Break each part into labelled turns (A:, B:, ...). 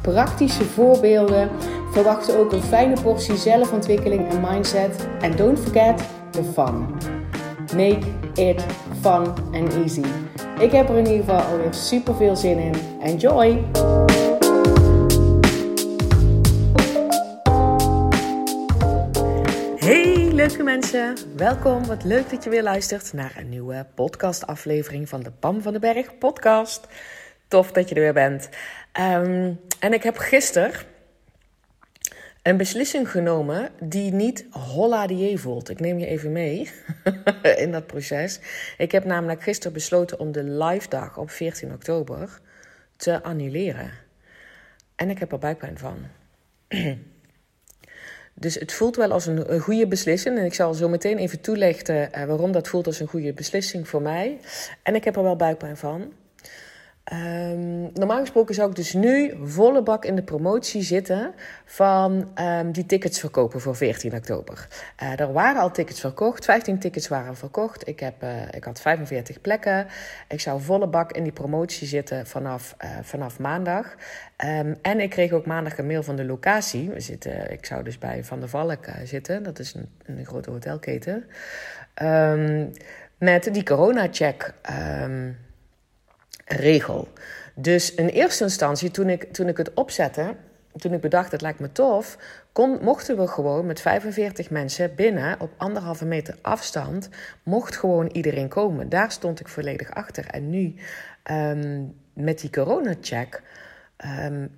A: praktische voorbeelden. Verwacht ook een fijne portie zelfontwikkeling en mindset. En don't forget the fun. Make it fun and easy. Ik heb er in ieder geval alweer super veel zin in. Enjoy! Hey leuke mensen, welkom. Wat leuk dat je weer luistert naar een nieuwe podcastaflevering van de Pam van den Berg podcast. Tof dat je er weer bent. Ehm, en ik heb gisteren een beslissing genomen die niet holla die voelt. Ik neem je even mee in dat proces. Ik heb namelijk gisteren besloten om de live dag op 14 oktober te annuleren. En ik heb er buikpijn van. Dus het voelt wel als een, goede beslissing. En ik zal zo meteen even toelichten uh, waarom dat voelt als een goede beslissing voor mij. En ik heb er wel buikpijn van. Um, normaal gesproken zou ik dus nu volle bak in de promotie zitten van um, die tickets verkopen voor 14 oktober. Uh, er waren al tickets verkocht, 15 tickets waren verkocht. Ik, heb, uh, ik had 45 plekken. Ik zou volle bak in die promotie zitten vanaf, uh, vanaf maandag. Um, en ik kreeg ook maandag een mail van de locatie. We zitten, ik zou dus bij Van der Valk zitten, dat is een, een grote hotelketen. met die corona-check regel. Dus in eerste instantie, toen ik, toen ik het opzette, toen ik bedacht, het lijkt me tof, kon, mochten we gewoon met 45 mensen binnen op anderhalve meter afstand, mocht gewoon iedereen komen. Daar stond ik volledig achter. En nu, um, met die corona-check, um,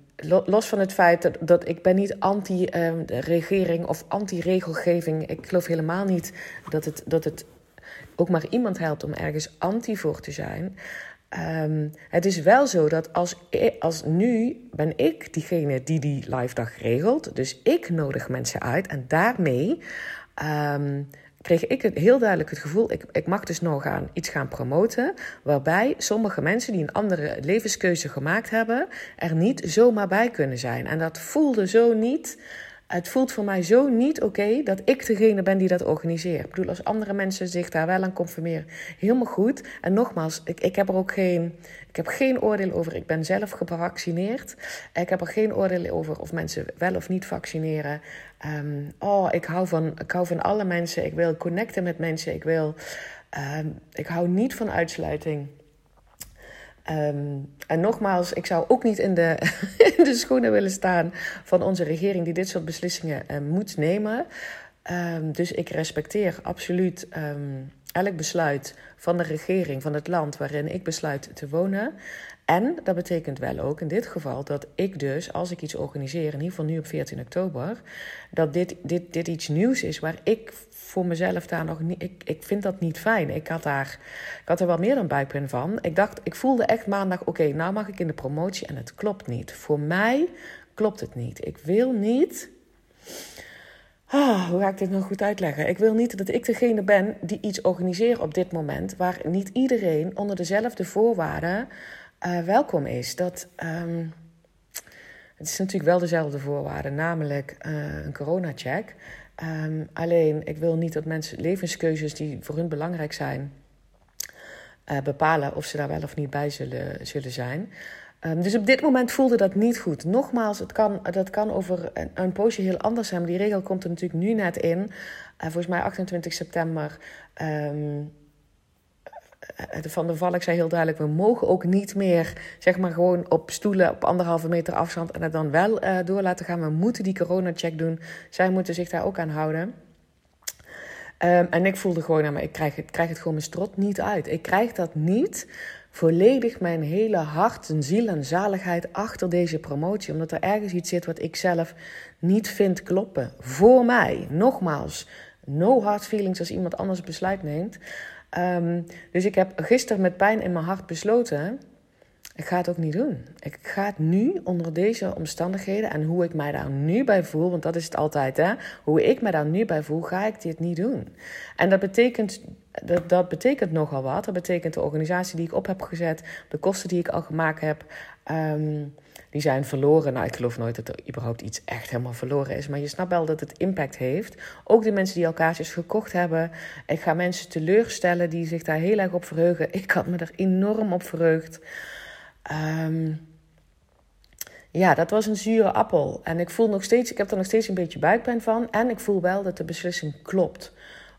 A: los van het feit dat, dat ik ben niet anti-regering um, of anti-regelgeving. Ik geloof helemaal niet dat het, dat het ook maar iemand helpt om ergens anti voor te zijn. Um, het is wel zo dat als, als nu ben ik diegene die die live dag regelt. Dus ik nodig mensen uit. En daarmee um, kreeg ik het heel duidelijk het gevoel... Ik, ik mag dus nog aan iets gaan promoten... waarbij sommige mensen die een andere levenskeuze gemaakt hebben... er niet zomaar bij kunnen zijn. En dat voelde zo niet het voelt voor mij zo niet oké dat ik degene ben die dat organiseert. Ik bedoel, als andere mensen zich daar wel aan conformeren, helemaal goed. En nogmaals, ik, ik heb er ook geen, ik heb geen oordeel over. Ik ben zelf gevaccineerd. Ik heb er geen oordeel over of mensen wel of niet vaccineren. Um, oh, ik hou, van, ik hou van alle mensen. Ik wil connecten met mensen. Ik, wil, um, ik hou niet van uitsluiting. Um, en nogmaals, ik zou ook niet in de, de schoenen willen staan van onze regering die dit soort beslissingen uh, moet nemen. Um, dus ik respecteer absoluut um, elk besluit van de regering, van het land waarin ik besluit te wonen. En dat betekent wel ook in dit geval dat ik dus, als ik iets organiseer, in ieder geval nu op 14 oktober, dat dit, dit, dit iets nieuws is waar ik voor mezelf daar nog niet. Ik, ik vind dat niet fijn. Ik had, daar, ik had er wel meer dan buikpijn van. Ik dacht, ik voelde echt maandag: oké, nou mag ik in de promotie en het klopt niet. Voor mij klopt het niet. Ik wil niet. Ah, hoe ga ik dit nog goed uitleggen? Ik wil niet dat ik degene ben die iets organiseert op dit moment, waar niet iedereen onder dezelfde voorwaarden uh, welkom is. Dat. Um, het is natuurlijk wel dezelfde voorwaarden, namelijk uh, een corona-check. Um, alleen, ik wil niet dat mensen levenskeuzes die voor hun belangrijk zijn, uh, bepalen of ze daar wel of niet bij zullen, zullen zijn. Um, dus op dit moment voelde dat niet goed. Nogmaals, het kan, dat kan over een, een poosje heel anders zijn. Maar die regel komt er natuurlijk nu net in. Uh, volgens mij 28 september. Um, van der Valk zei heel duidelijk: we mogen ook niet meer, zeg maar, gewoon op stoelen op anderhalve meter afstand en het dan wel door laten gaan. We moeten die corona-check doen. Zij moeten zich daar ook aan houden. Um, en ik voelde gewoon, maar ik krijg, het, krijg het gewoon mijn strot niet uit. Ik krijg dat niet volledig mijn hele hart en ziel en zaligheid achter deze promotie. Omdat er ergens iets zit wat ik zelf niet vind kloppen. Voor mij, nogmaals, no hard feelings als iemand anders besluit neemt. Um, dus ik heb gisteren met pijn in mijn hart besloten. ik ga het ook niet doen. Ik ga het nu onder deze omstandigheden en hoe ik mij daar nu bij voel, want dat is het altijd, hè? Hoe ik me daar nu bij voel, ga ik dit niet doen. En dat betekent, dat, dat betekent nogal wat. Dat betekent de organisatie die ik op heb gezet, de kosten die ik al gemaakt heb. Ehm, die zijn verloren. Nou, ik geloof nooit dat er überhaupt iets echt helemaal verloren is. Maar je snapt wel dat het impact heeft. Ook de mensen die al kaartjes gekocht hebben. Ik ga mensen teleurstellen die zich daar heel erg op verheugen. Ik had me er enorm op verheugd. Um, ja, dat was een zure appel. En ik voel nog steeds, ik heb er nog steeds een beetje buikpijn van. En ik voel wel dat de beslissing klopt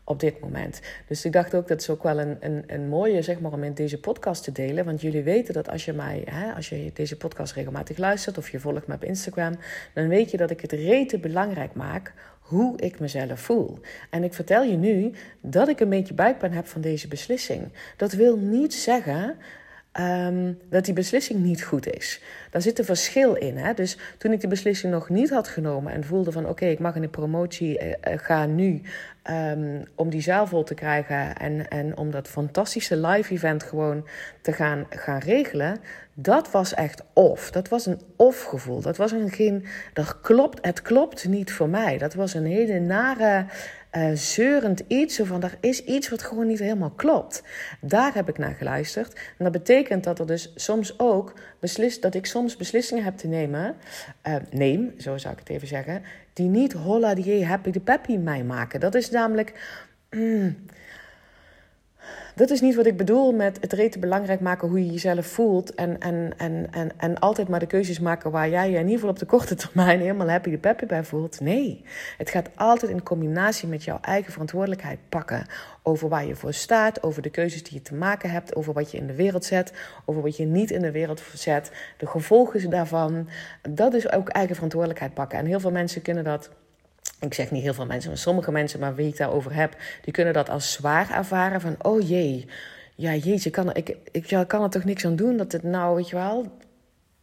A: op dit moment. Dus ik dacht ook dat is ook wel een, een, een mooie, zeg maar, om in deze podcast te delen. Want jullie weten dat als je mij, hè, als je deze podcast regelmatig luistert of je volgt me op Instagram, dan weet je dat ik het rete belangrijk maak hoe ik mezelf voel. En ik vertel je nu dat ik een beetje buikpijn heb van deze beslissing. Dat wil niet zeggen Ehm, dat die beslissing niet goed is. Daar zit een verschil in. Hè? Dus toen ik die beslissing nog niet had genomen en voelde van oké, ik mag in de promotie uh, gaan nu um, om die zaal vol te krijgen en, en om dat fantastische live event gewoon te gaan, gaan regelen, dat was echt off. Dat was een off gevoel. Dat was een geen, dat klopt, het klopt niet voor mij. Dat was een hele nare uh, zeurend iets. Zo van, er is iets wat gewoon niet helemaal klopt. Daar heb ik naar geluisterd. En dat betekent dat er dus soms ook beslist, dat ik soms beslissingen heb te nemen. Uh, neem, zo zou ik het even zeggen. Die niet holla die happy de peppy mij maken. Dat is namelijk. Mm, dat is niet wat ik bedoel met het rete belangrijk maken hoe je jezelf voelt. En, en, en, en, en altijd maar de keuzes maken waar jij je in ieder geval op de korte termijn helemaal happy de peppy bij voelt. Nee, het gaat altijd in combinatie met jouw eigen verantwoordelijkheid pakken. Over waar je voor staat, over de keuzes die je te maken hebt, over wat je in de wereld zet, over wat je niet in de wereld zet, de gevolgen daarvan. Dat is ook eigen verantwoordelijkheid pakken. En heel veel mensen kunnen dat ik zeg niet heel veel mensen, maar sommige mensen, maar wie ik daarover heb, die kunnen dat als zwaar ervaren. Van, oh jee, ja jeetje, ik, ik ja, kan er toch niks aan doen dat het nou, weet je wel,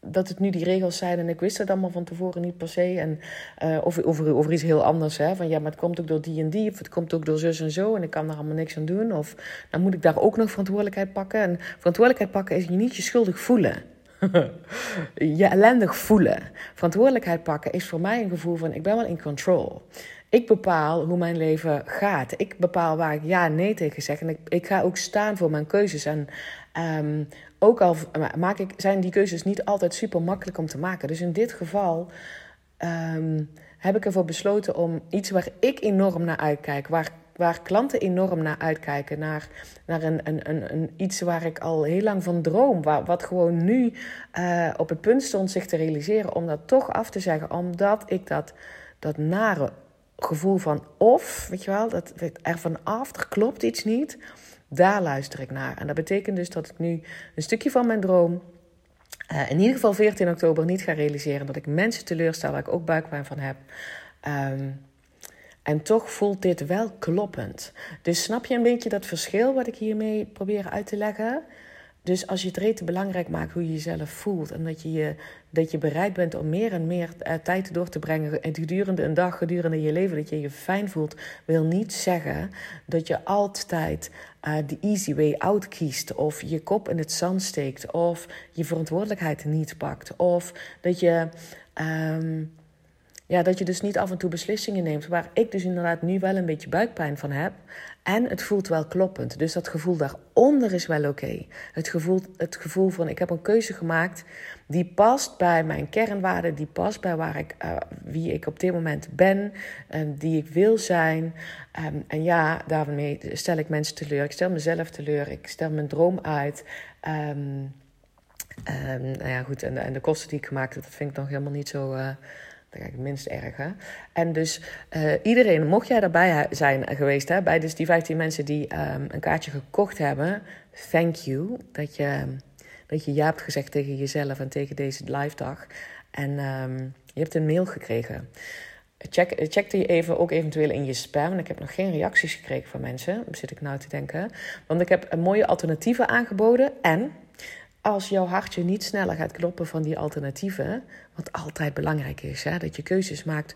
A: dat het nu die regels zijn en ik wist het allemaal van tevoren niet per se. En, uh, of over, over iets heel anders, hè, van ja, maar het komt ook door die en die, of het komt ook door zus en zo en ik kan er allemaal niks aan doen. Of dan moet ik daar ook nog verantwoordelijkheid pakken. En verantwoordelijkheid pakken is je niet je schuldig voelen. je ellendig voelen. Verantwoordelijkheid pakken is voor mij een gevoel van ik ben wel in control. Ik bepaal hoe mijn leven gaat. Ik bepaal waar ik ja en nee tegen zeg. En ik, ik ga ook staan voor mijn keuzes. En um, ook al maak ik, zijn die keuzes niet altijd super makkelijk om te maken. Dus in dit geval um, heb ik ervoor besloten om iets waar ik enorm naar uitkijk, waar waar klanten enorm naar uitkijken. Naar, naar een, een, een, iets waar ik al heel lang van droom. Waar, wat gewoon nu uh, op het punt stond zich te realiseren. Om dat toch af te zeggen. Omdat ik dat, dat nare gevoel van of, weet je wel, dat er van af, er klopt iets niet. Daar luister ik naar. En dat betekent dus dat ik nu een stukje van mijn droom. Uh, in ieder geval 14 oktober niet ga realiseren. Dat ik mensen teleurstel waar ik ook buikpijn van heb. Um, en toch voelt dit wel kloppend. Dus snap je een beetje dat verschil wat ik hiermee probeer uit te leggen? Dus als je het rete belangrijk maakt hoe je jezelf voelt en dat je, je, dat je bereid bent om meer en meer uh, tijd door te brengen gedurende een dag, gedurende je leven, dat je je fijn voelt, wil niet zeggen dat je altijd uh, de easy way out kiest of je kop in het zand steekt of je verantwoordelijkheid niet pakt of dat je. Um, ja, dat je dus niet af en toe beslissingen neemt waar ik dus inderdaad nu wel een beetje buikpijn van heb. En het voelt wel kloppend. Dus dat gevoel daaronder is wel oké. Het, gevoel, het gevoel van ik heb een keuze gemaakt die past bij mijn kernwaarden, die past bij waar ik, uh, wie ik op dit moment ben, um, die ik wil zijn. Um, en ja, daarmee stel ik mensen teleur. Ik stel mezelf teleur. Ik stel mijn droom uit. Um, nou ja, goed. En, en, de kosten die ik gemaakt heb, dat vind ik nog helemaal niet zo. Uh, dat ik het minst erg. Hè? En dus uh, iedereen, mocht jij daarbij zijn geweest, hè, bij dus die 15 mensen die um, een kaartje gekocht hebben, thank you dat je, dat je ja hebt gezegd tegen jezelf en tegen deze live dag. En um, je hebt een mail gekregen. Check, checkte je even ook eventueel in je spam. Ik heb nog geen reacties gekregen van mensen, zit ik nou te denken. Want ik heb een mooie alternatieven aangeboden. En als jouw hartje niet sneller gaat kloppen van die alternatieven, wat altijd belangrijk is, hè, dat je keuzes maakt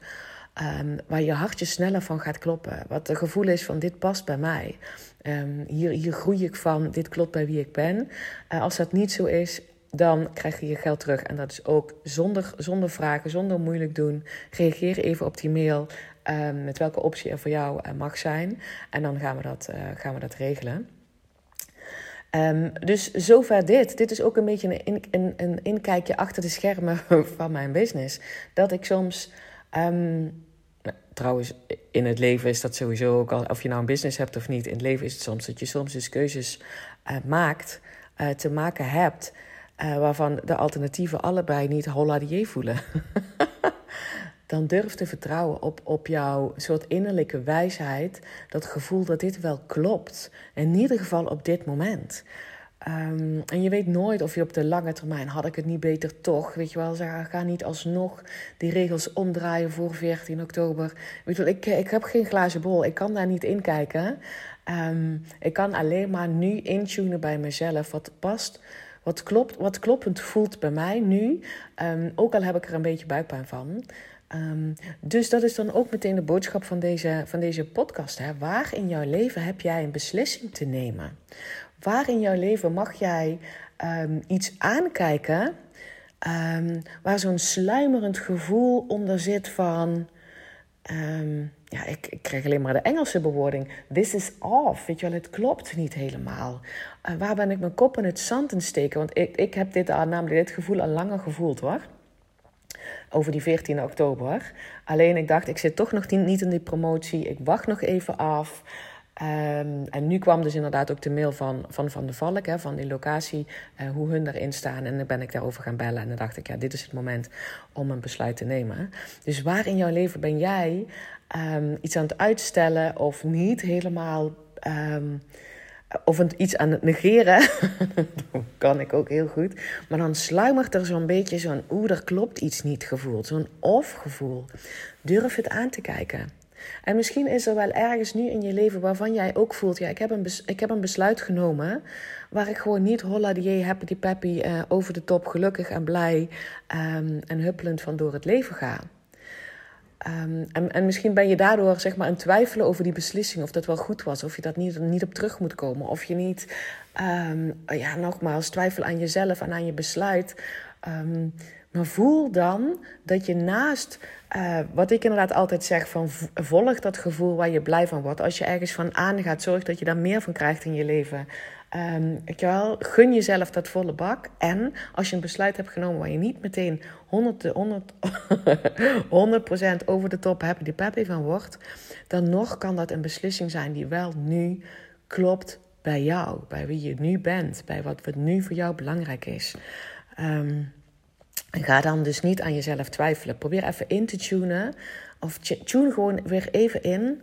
A: um, waar je hartje sneller van gaat kloppen. Wat het gevoel is van dit past bij mij. Um, hier, hier groei ik van, dit klopt bij wie ik ben. Uh, als dat niet zo is, dan krijg je je geld terug. En dat is ook zonder, zonder vragen, zonder moeilijk doen. Reageer even op die mail um, met welke optie er voor jou uh, mag zijn. En dan gaan we dat, uh, gaan we dat regelen. Um, dus zover dit. Dit is ook een beetje een, een, een inkijkje achter de schermen van mijn business. Dat ik soms. Um, trouwens, in het leven is dat sowieso ook al. Of je nou een business hebt of niet. In het leven is het soms dat je soms dus keuzes uh, maakt. Uh, te maken hebt. Uh, waarvan de alternatieven allebei niet holladier voelen. dan durf te vertrouwen op, op jouw soort innerlijke wijsheid. Dat gevoel dat dit wel klopt. In ieder geval op dit moment. Um, en je weet nooit of je op de lange termijn had ik het niet beter toch. Weet je wel, zeg, ga niet alsnog die regels omdraaien voor 14 oktober. Weet je wel, ik, ik heb geen glazen bol. Ik kan daar niet in kijken. Um, ik kan alleen maar nu intunen bij mezelf wat past. Wat, klopt, wat kloppend voelt bij mij nu. Um, ook al heb ik er een beetje buikpijn van. Um, dus dat is dan ook meteen de boodschap van deze, van deze podcast. Hè? Waar in jouw leven heb jij een beslissing te nemen? Waar in jouw leven mag jij um, iets aankijken um, waar zo'n sluimerend gevoel onder zit van. ja, ik, ik krijg alleen maar de Engelse bewoording. This is off. Weet je wel, het klopt niet helemaal. Uh, waar ben ik mijn kop in het zand in steken? Want ik, ik heb dit, namelijk dit gevoel al langer gevoeld hoor over die 14 oktober. Alleen ik dacht, ik zit toch nog niet in die promotie. Ik wacht nog even af. Um, en nu kwam dus inderdaad ook de mail van Van, van de Valk, hè, van die locatie, uh, hoe hun daarin staan. En dan ben ik daarover gaan bellen. En dan dacht ik, ja, dit is het moment om een besluit te nemen. Dus waar in jouw leven ben jij um, iets aan het uitstellen of niet helemaal um, of iets aan het negeren. dat kan ik ook heel goed. Maar dan sluimert er zo'n beetje zo'n oeh, er klopt iets niet gevoel. Zo'n of gevoel. Durf het aan te kijken. En misschien is er wel ergens nu in je leven waarvan jij ook voelt: ja, ik heb een, ik heb een besluit genomen. Waar ik gewoon niet holla die happy peppy uh, over de top gelukkig en blij um, en huppelend van door het leven ga. Um, en, en misschien ben je daardoor zeg maar aan twijfelen over die beslissing, of dat wel goed was, of je dat niet, niet op terug moet komen, of je niet, um, ja, nogmaals, twijfel aan jezelf en aan je besluit. Um, maar voel dan dat je naast, uh, wat ik inderdaad altijd zeg, van volg dat gevoel waar je blij van wordt. Als je ergens van aangaat, zorg dat je daar meer van krijgt in je leven. Um, wel, gun jezelf dat volle bak. En als je een besluit hebt genomen waar je niet meteen 100, 100, 100% over de top happy de peppy van wordt, dan nog kan dat een beslissing zijn die wel nu klopt bij jou, bij wie je nu bent, bij wat, wat nu voor jou belangrijk is. Um, ga dan dus niet aan jezelf twijfelen. Probeer even in te tunen. Of tune gewoon weer even in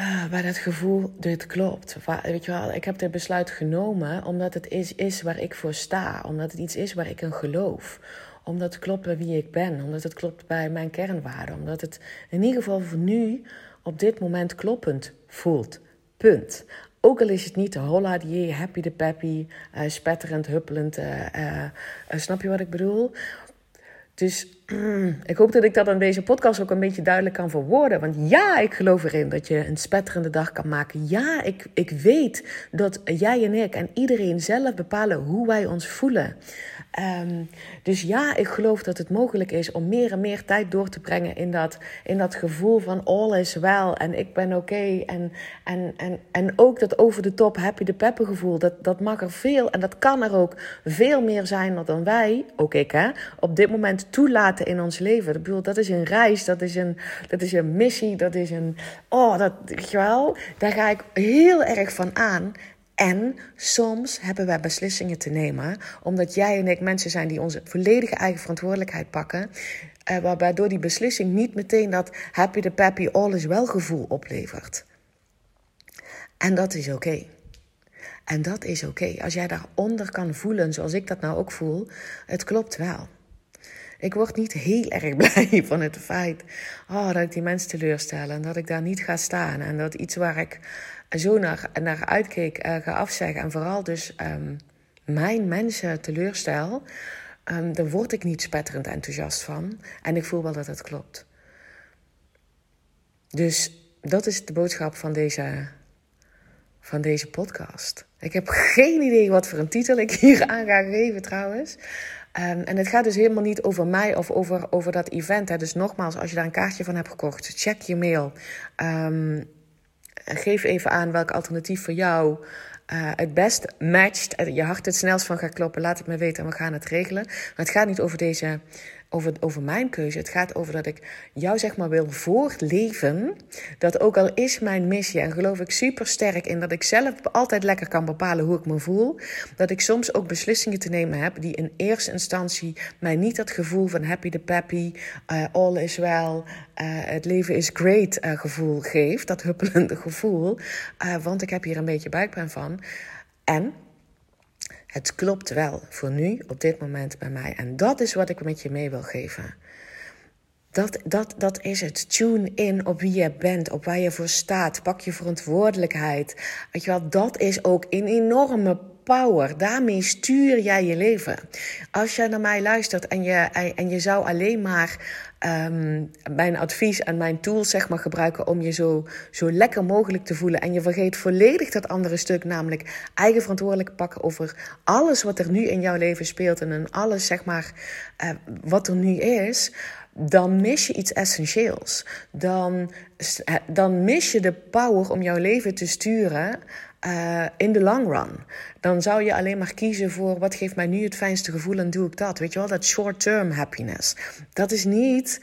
A: uh, bij dat gevoel, dit klopt. Weet je wel, ik heb dit besluit genomen omdat het is, is waar ik voor sta. Omdat het iets is waar ik in geloof. Omdat het klopt bij wie ik ben. Omdat het klopt bij mijn kernwaarden. Omdat het in ieder geval voor nu op dit moment kloppend voelt. Punt. Ook al is het niet de holla die happy de peppy, uh, spetterend, huppelend. Uh, snap je wat ik bedoel? Dus ik hoop dat ik dat aan deze podcast ook een beetje duidelijk kan verwoorden. Want ja, ik geloof erin dat je een spetterende dag kan maken. Ja, ik, ik weet dat jij en ik en iedereen zelf bepalen hoe wij ons voelen. Um, dus ja, ik geloof dat het mogelijk is om meer en meer tijd door te brengen in dat, in dat gevoel van all is well en ik ben oké. En, en, en, en ook dat over de top happy de peppen gevoel, dat, dat mag er veel en dat kan er ook veel meer zijn dan wij, ook ik hè, op dit moment toelaten in ons leven. Dat is een reis, dat is een, dat is een missie, dat is een, oh, dat, weet je wel, daar ga ik heel erg van aan. En soms hebben wij beslissingen te nemen, omdat jij en ik mensen zijn die onze volledige eigen verantwoordelijkheid pakken. Eh, waarbij door die beslissing niet meteen dat happy the peppy all is wel gevoel oplevert. En dat is oké. En dat is oké. Als jij daaronder kan voelen, zoals ik dat nou ook voel, het klopt wel. Ik word niet heel erg blij van het feit oh, dat ik die mensen teleurstel en dat ik daar niet ga staan. En dat iets waar ik zo naar, naar uitkeek uh, ga afzeggen. En vooral dus um, mijn mensen teleurstel. Um, daar word ik niet spetterend enthousiast van. En ik voel wel dat het klopt. Dus dat is de boodschap van deze, van deze podcast. Ik heb geen idee wat voor een titel ik hier aan ga geven trouwens. Um, en het gaat dus helemaal niet over mij of over, over dat event. Hè. Dus nogmaals, als je daar een kaartje van hebt gekocht, check je mail. Um, geef even aan welk alternatief voor jou uh, het best matcht. Je hart het snelst van gaat kloppen. Laat het me weten en we gaan het regelen. Maar het gaat niet over deze over, over mijn keuze. Het gaat over dat ik jou zeg maar wil voorleven. Dat ook al is mijn missie, en geloof ik super sterk in dat ik zelf altijd lekker kan bepalen hoe ik me voel. Dat ik soms ook beslissingen te nemen heb die in eerste instantie mij niet dat gevoel van happy the peppy, uh, all is well, uh, het leven is great uh, gevoel geeft. Dat huppelende gevoel. want ik heb hier een beetje buikpijn van. En het klopt wel voor nu, op dit moment bij mij. En dat is wat ik met je mee wil geven. Dat, dat, dat is het. Tune in op wie je bent, op waar je voor staat. Pak je verantwoordelijkheid. Weet je wel, dat is ook een enorme power. Daarmee stuur jij je leven. Als jij naar mij luistert en je, en je zou alleen maar um, mijn advies en mijn tools zeg maar, gebruiken om je zo, zo lekker mogelijk te voelen. En je vergeet volledig dat andere stuk, namelijk eigen verantwoordelijk pakken over alles wat er nu in jouw leven speelt en alles zeg maar, uh, wat er nu is dan mis je iets essentieels. Dan, eh, dan mis je de power om jouw leven te sturen uh, in de long run. Dan zou je alleen maar kiezen voor wat geeft mij nu het fijnste gevoel en doe ik dat. Weet je wel, dat short-term happiness. Dat is niet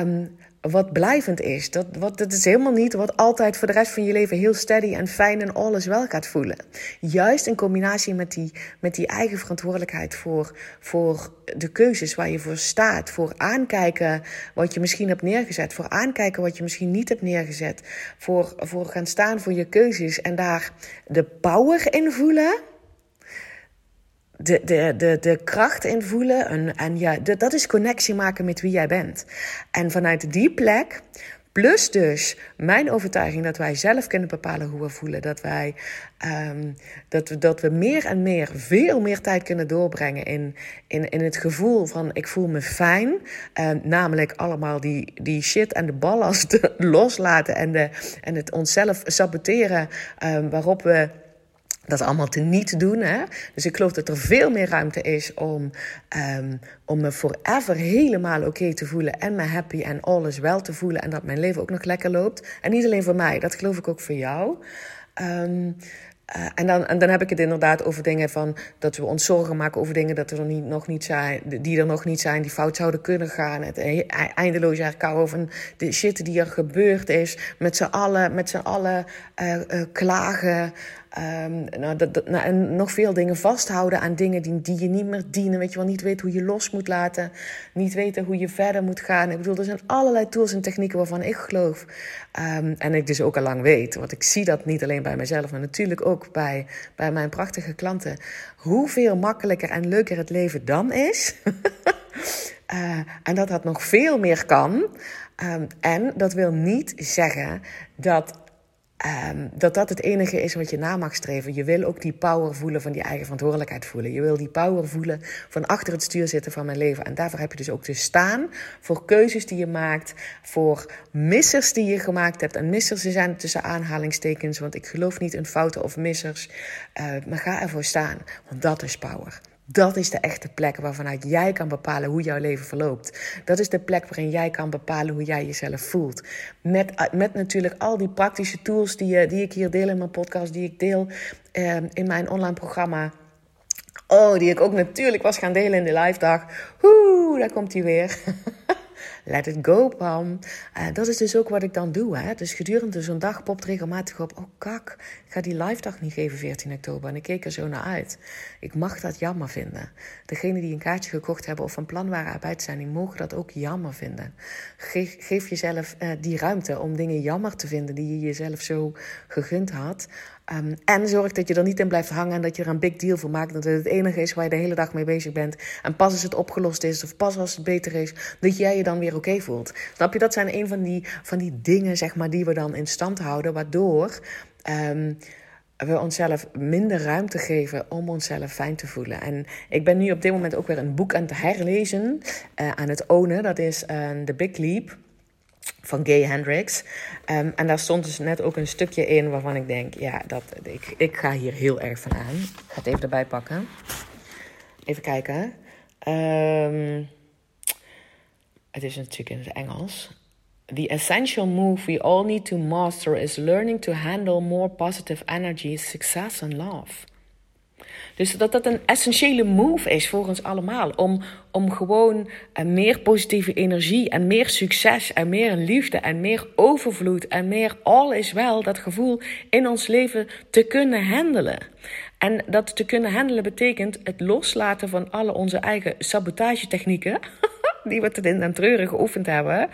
A: um, wat blijvend is. Dat, wat, dat is helemaal niet wat altijd voor de rest van je leven heel steady en fijn en alles wel gaat voelen. Juist in combinatie met die, met die eigen verantwoordelijkheid voor, voor de keuzes waar je voor staat. Voor aankijken wat je misschien hebt neergezet. Voor aankijken wat je misschien niet hebt neergezet. Voor, voor gaan staan voor je keuzes en daar de power in voelen de, de, de, de kracht in voelen. En, en ja, dat is connectie maken met wie jij bent. En vanuit die plek, plus dus mijn overtuiging dat wij zelf kunnen bepalen hoe we voelen. Dat wij um, dat, we, dat we meer en meer, veel meer tijd kunnen doorbrengen in, in, in het gevoel van ik voel me fijn. Uh, namelijk allemaal die, die shit en de ballast loslaten en, de, en het onszelf saboteren. Um, waarop we dat allemaal te niet doen. Hè? Dus ik geloof dat er veel meer ruimte is om, um, om me forever helemaal oké te voelen. En me happy en alles wel te voelen. En dat mijn leven ook nog lekker loopt. En niet alleen voor mij, dat geloof ik ook voor jou. Um, uh, en, dan, en dan heb ik het inderdaad over dingen van dat we ons zorgen maken over dingen dat er niet, nog niet zijn, die er nog niet zijn, die fout zouden kunnen gaan. Het e-, e-, eindeloos herkauwen van de shit die er gebeurd is. Met z'n allen, met z'n allen uh, uh, klagen. Um, nou, dat, nou, en nog veel dingen vasthouden aan dingen die, die je niet meer dienen. Weet je wel, niet weten hoe je los moet laten. Niet weten hoe je verder moet gaan. Ik bedoel, er zijn allerlei tools en technieken waarvan ik geloof. Um, en ik dus ook al lang weet. Want ik zie dat niet alleen bij mezelf, maar natuurlijk ook bij, bij mijn prachtige klanten. Hoeveel makkelijker en leuker het leven dan is. uh, en dat dat nog veel meer kan. Um, en dat wil niet zeggen dat Um, dat dat het enige is wat je na mag streven. Je wil ook die power voelen van die eigen verantwoordelijkheid voelen. Je wil die power voelen van achter het stuur zitten van mijn leven. En daarvoor heb je dus ook te staan voor keuzes die je maakt, voor missers die je gemaakt hebt. En missers zijn tussen aanhalingstekens, want ik geloof niet in fouten of missers. Uh, maar ga ervoor staan, want dat is power. Dat is de echte plek waarvanuit jij kan bepalen hoe jouw leven verloopt. Dat is de plek waarin jij kan bepalen hoe jij jezelf voelt. Met, met natuurlijk al die praktische tools die, eh, die ik hier deel in mijn podcast, die ik deel eh, in mijn online programma. Oh, die ik ook natuurlijk was gaan delen in de live dag. Oeh, daar komt hij weer. Let it go, Pam. Dat is dus ook wat ik dan doe. Hè? Dus gedurende zo'n dag popt regelmatig op... oh kak, ga die live dag niet geven 14 oktober. En ik keek er zo naar uit. Ik mag dat jammer vinden. Degenen die een kaartje gekocht hebben of van plan waren erbij te zijn... die mogen dat ook jammer vinden. Geef, jezelf uh, die ruimte om dingen jammer te vinden... die je jezelf zo gegund had... Um, en zorg dat je er niet in blijft hangen en dat je er een big deal van maakt. Dat het het enige is waar je de hele dag mee bezig bent. En pas als het opgelost is of pas als het beter is, dat jij je dan weer oké voelt. Snap je? Dat zijn een van die, van die dingen, zeg maar, die we dan in stand houden. Waardoor um, we onszelf minder ruimte geven om onszelf fijn te voelen. En ik ben nu op dit moment ook weer een boek aan het herlezen, uh, aan het ownen. Dat is uh, The Big Leap. van Gay Hendricks. Ehm, en daar stond dus net ook een stukje in waarvan ik denk, ja, dat, ik, ik ga hier heel erg van aan. Ik ga het even erbij pakken. Even kijken. Ehm, het is natuurlijk in het Engels. The essential move we all need to master is learning to handle more positive energy, success and love. Dus dat dat een essentiële move is voor ons allemaal. Om, om gewoon uh, meer positieve energie en meer succes en meer liefde en meer overvloed en meer all is wel, dat gevoel in ons leven te kunnen handelen. En dat te kunnen handelen betekent het loslaten van alle onze eigen sabotagetechnieken, die we tot in den treuren geoefend hebben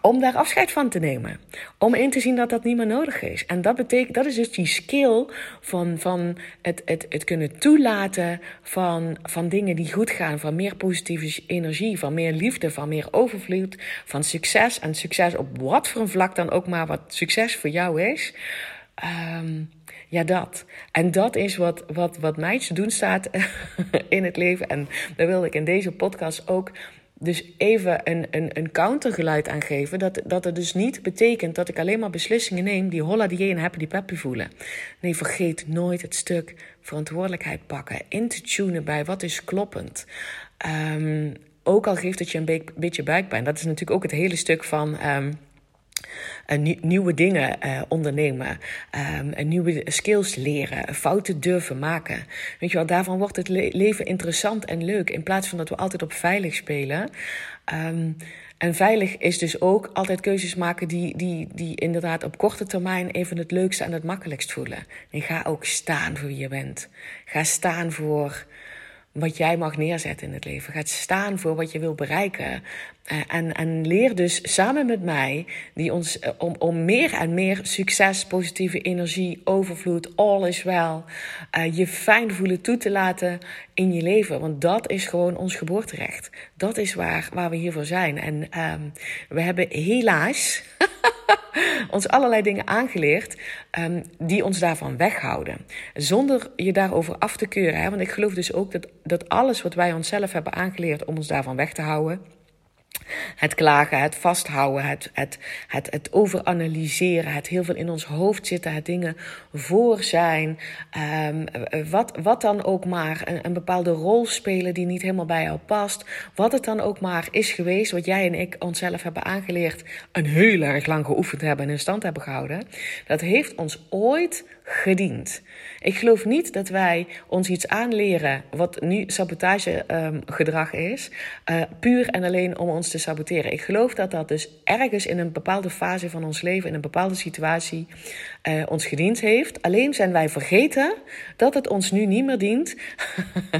A: om daar afscheid van te nemen. Om in te zien dat dat niet meer nodig is. En dat betekent, dat is dus die skill van, van het, het, het kunnen toelaten van, van dingen die goed gaan. Van meer positieve energie, van meer liefde, van meer overvloed, van succes. En succes op wat voor een vlak dan ook maar wat succes voor jou is. Um, ja, dat. En dat is wat, wat, wat mij te doen staat in het leven. En daar wilde ik in deze podcast ook dus even een, een, een countergeluid aan geven. Dat, dat het dus niet betekent dat ik alleen maar beslissingen neem die holla die en happy die peppy voelen. Nee, vergeet nooit het stuk verantwoordelijkheid pakken. In te tunen bij wat is kloppend. Um, ook al geeft het je een beetje buikpijn. Dat is natuurlijk ook het hele stuk van. Um, nieuwe dingen uh, ondernemen, um, nieuwe skills leren, fouten durven maken. Weet je wel, daarvan wordt het le leven interessant en leuk in plaats van dat we altijd op veilig spelen. Um, en veilig is dus ook altijd keuzes maken die, die, die inderdaad op korte termijn even het leukste en het makkelijkst voelen. En ga ook staan voor wie je bent. Ga staan voor wat jij mag neerzetten in het leven. Gaat staan voor wat je wil bereiken. Uh, en, en leer dus samen met mij die ons, uh, om, om meer en meer succes, positieve energie, overvloed, all is wel. Uh, je fijn voelen toe te laten in je leven. Want dat is gewoon ons geboorterecht. Dat is waar, waar we hiervoor zijn. En um, we hebben helaas. ons allerlei dingen aangeleerd um, die ons daarvan weghouden. Zonder je daarover af te keuren. Hè? Want ik geloof dus ook dat, dat alles wat wij onszelf hebben aangeleerd om ons daarvan weg te houden het klagen, het vasthouden, het, het, het, het overanalyseren, het heel veel in ons hoofd zitten, het dingen voor zijn. Um, wat, wat dan ook maar, een, een bepaalde rol spelen die niet helemaal bij jou past. Wat het dan ook maar is geweest, wat jij en ik onszelf hebben aangeleerd, een heel erg lang geoefend hebben en in stand hebben gehouden. Dat heeft ons ooit gediend. Ik geloof niet dat wij ons iets aanleren wat nu sabotagegedrag um, is, uh, puur en alleen om ons te saboteren. Ik geloof dat dat dus ergens in een bepaalde fase van ons leven, in een bepaalde situatie, uh, ons gediend heeft. Alleen zijn wij vergeten dat het ons nu niet meer dient.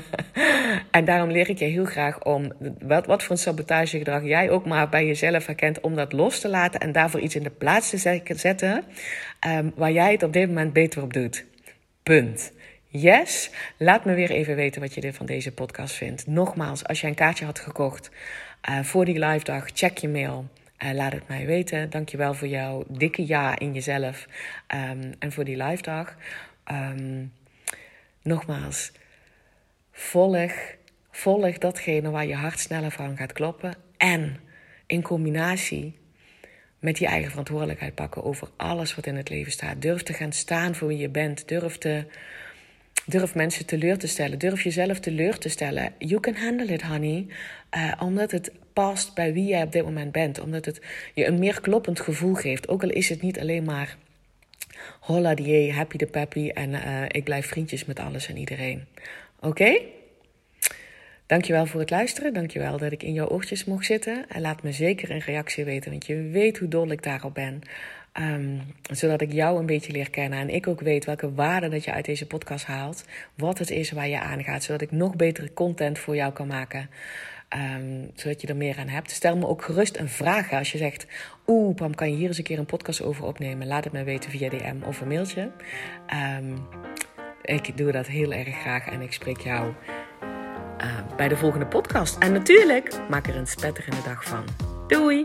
A: en daarom leer ik je heel graag om, wat, wat voor een sabotagegedrag jij ook maar bij jezelf herkent, om dat los te laten en daarvoor iets in de plaats te zetten um, waar jij het op dit moment beter op doet. Punt. Yes, laat me weer even weten wat je van deze podcast vindt. Nogmaals, als jij een kaartje had gekocht uh, voor die live dag, check je mail. Uh, laat het mij weten. Dankjewel voor jouw dikke ja in jezelf um, en voor die live dag. Um, nogmaals, volg, volg datgene waar je hart sneller van gaat kloppen. En in combinatie met je eigen verantwoordelijkheid pakken over alles wat in het leven staat. Durf te gaan staan voor wie je bent. Durf, te, durf mensen teleur te stellen. Durf jezelf teleur te stellen. You can handle it, honey. Uh, omdat het past bij wie jij op dit moment bent. Omdat het je een meer kloppend gevoel geeft. Ook al is het niet alleen maar holla die happy de peppy en uh, ik blijf vriendjes met alles en iedereen. Oké? Dankjewel voor het luisteren. Dankjewel dat ik in jouw oortjes mocht zitten. En laat me zeker een reactie weten, want je weet hoe dol ik daarop ben. Um, zodat ik jou een beetje leer kennen en ik ook weet welke waarde dat je uit deze podcast haalt. Wat het is waar je aan gaat, zodat ik nog betere content voor jou kan maken. Um, zodat je er meer aan hebt. Stel me ook gerust een vraag als je zegt: Oeh, Pam, kan je hier eens een keer een podcast over opnemen? Laat het me weten via DM of een mailtje. Um, ik doe dat heel erg graag en ik spreek jou bij de volgende podcast. En natuurlijk, maak er een spetterende dag van. Doei!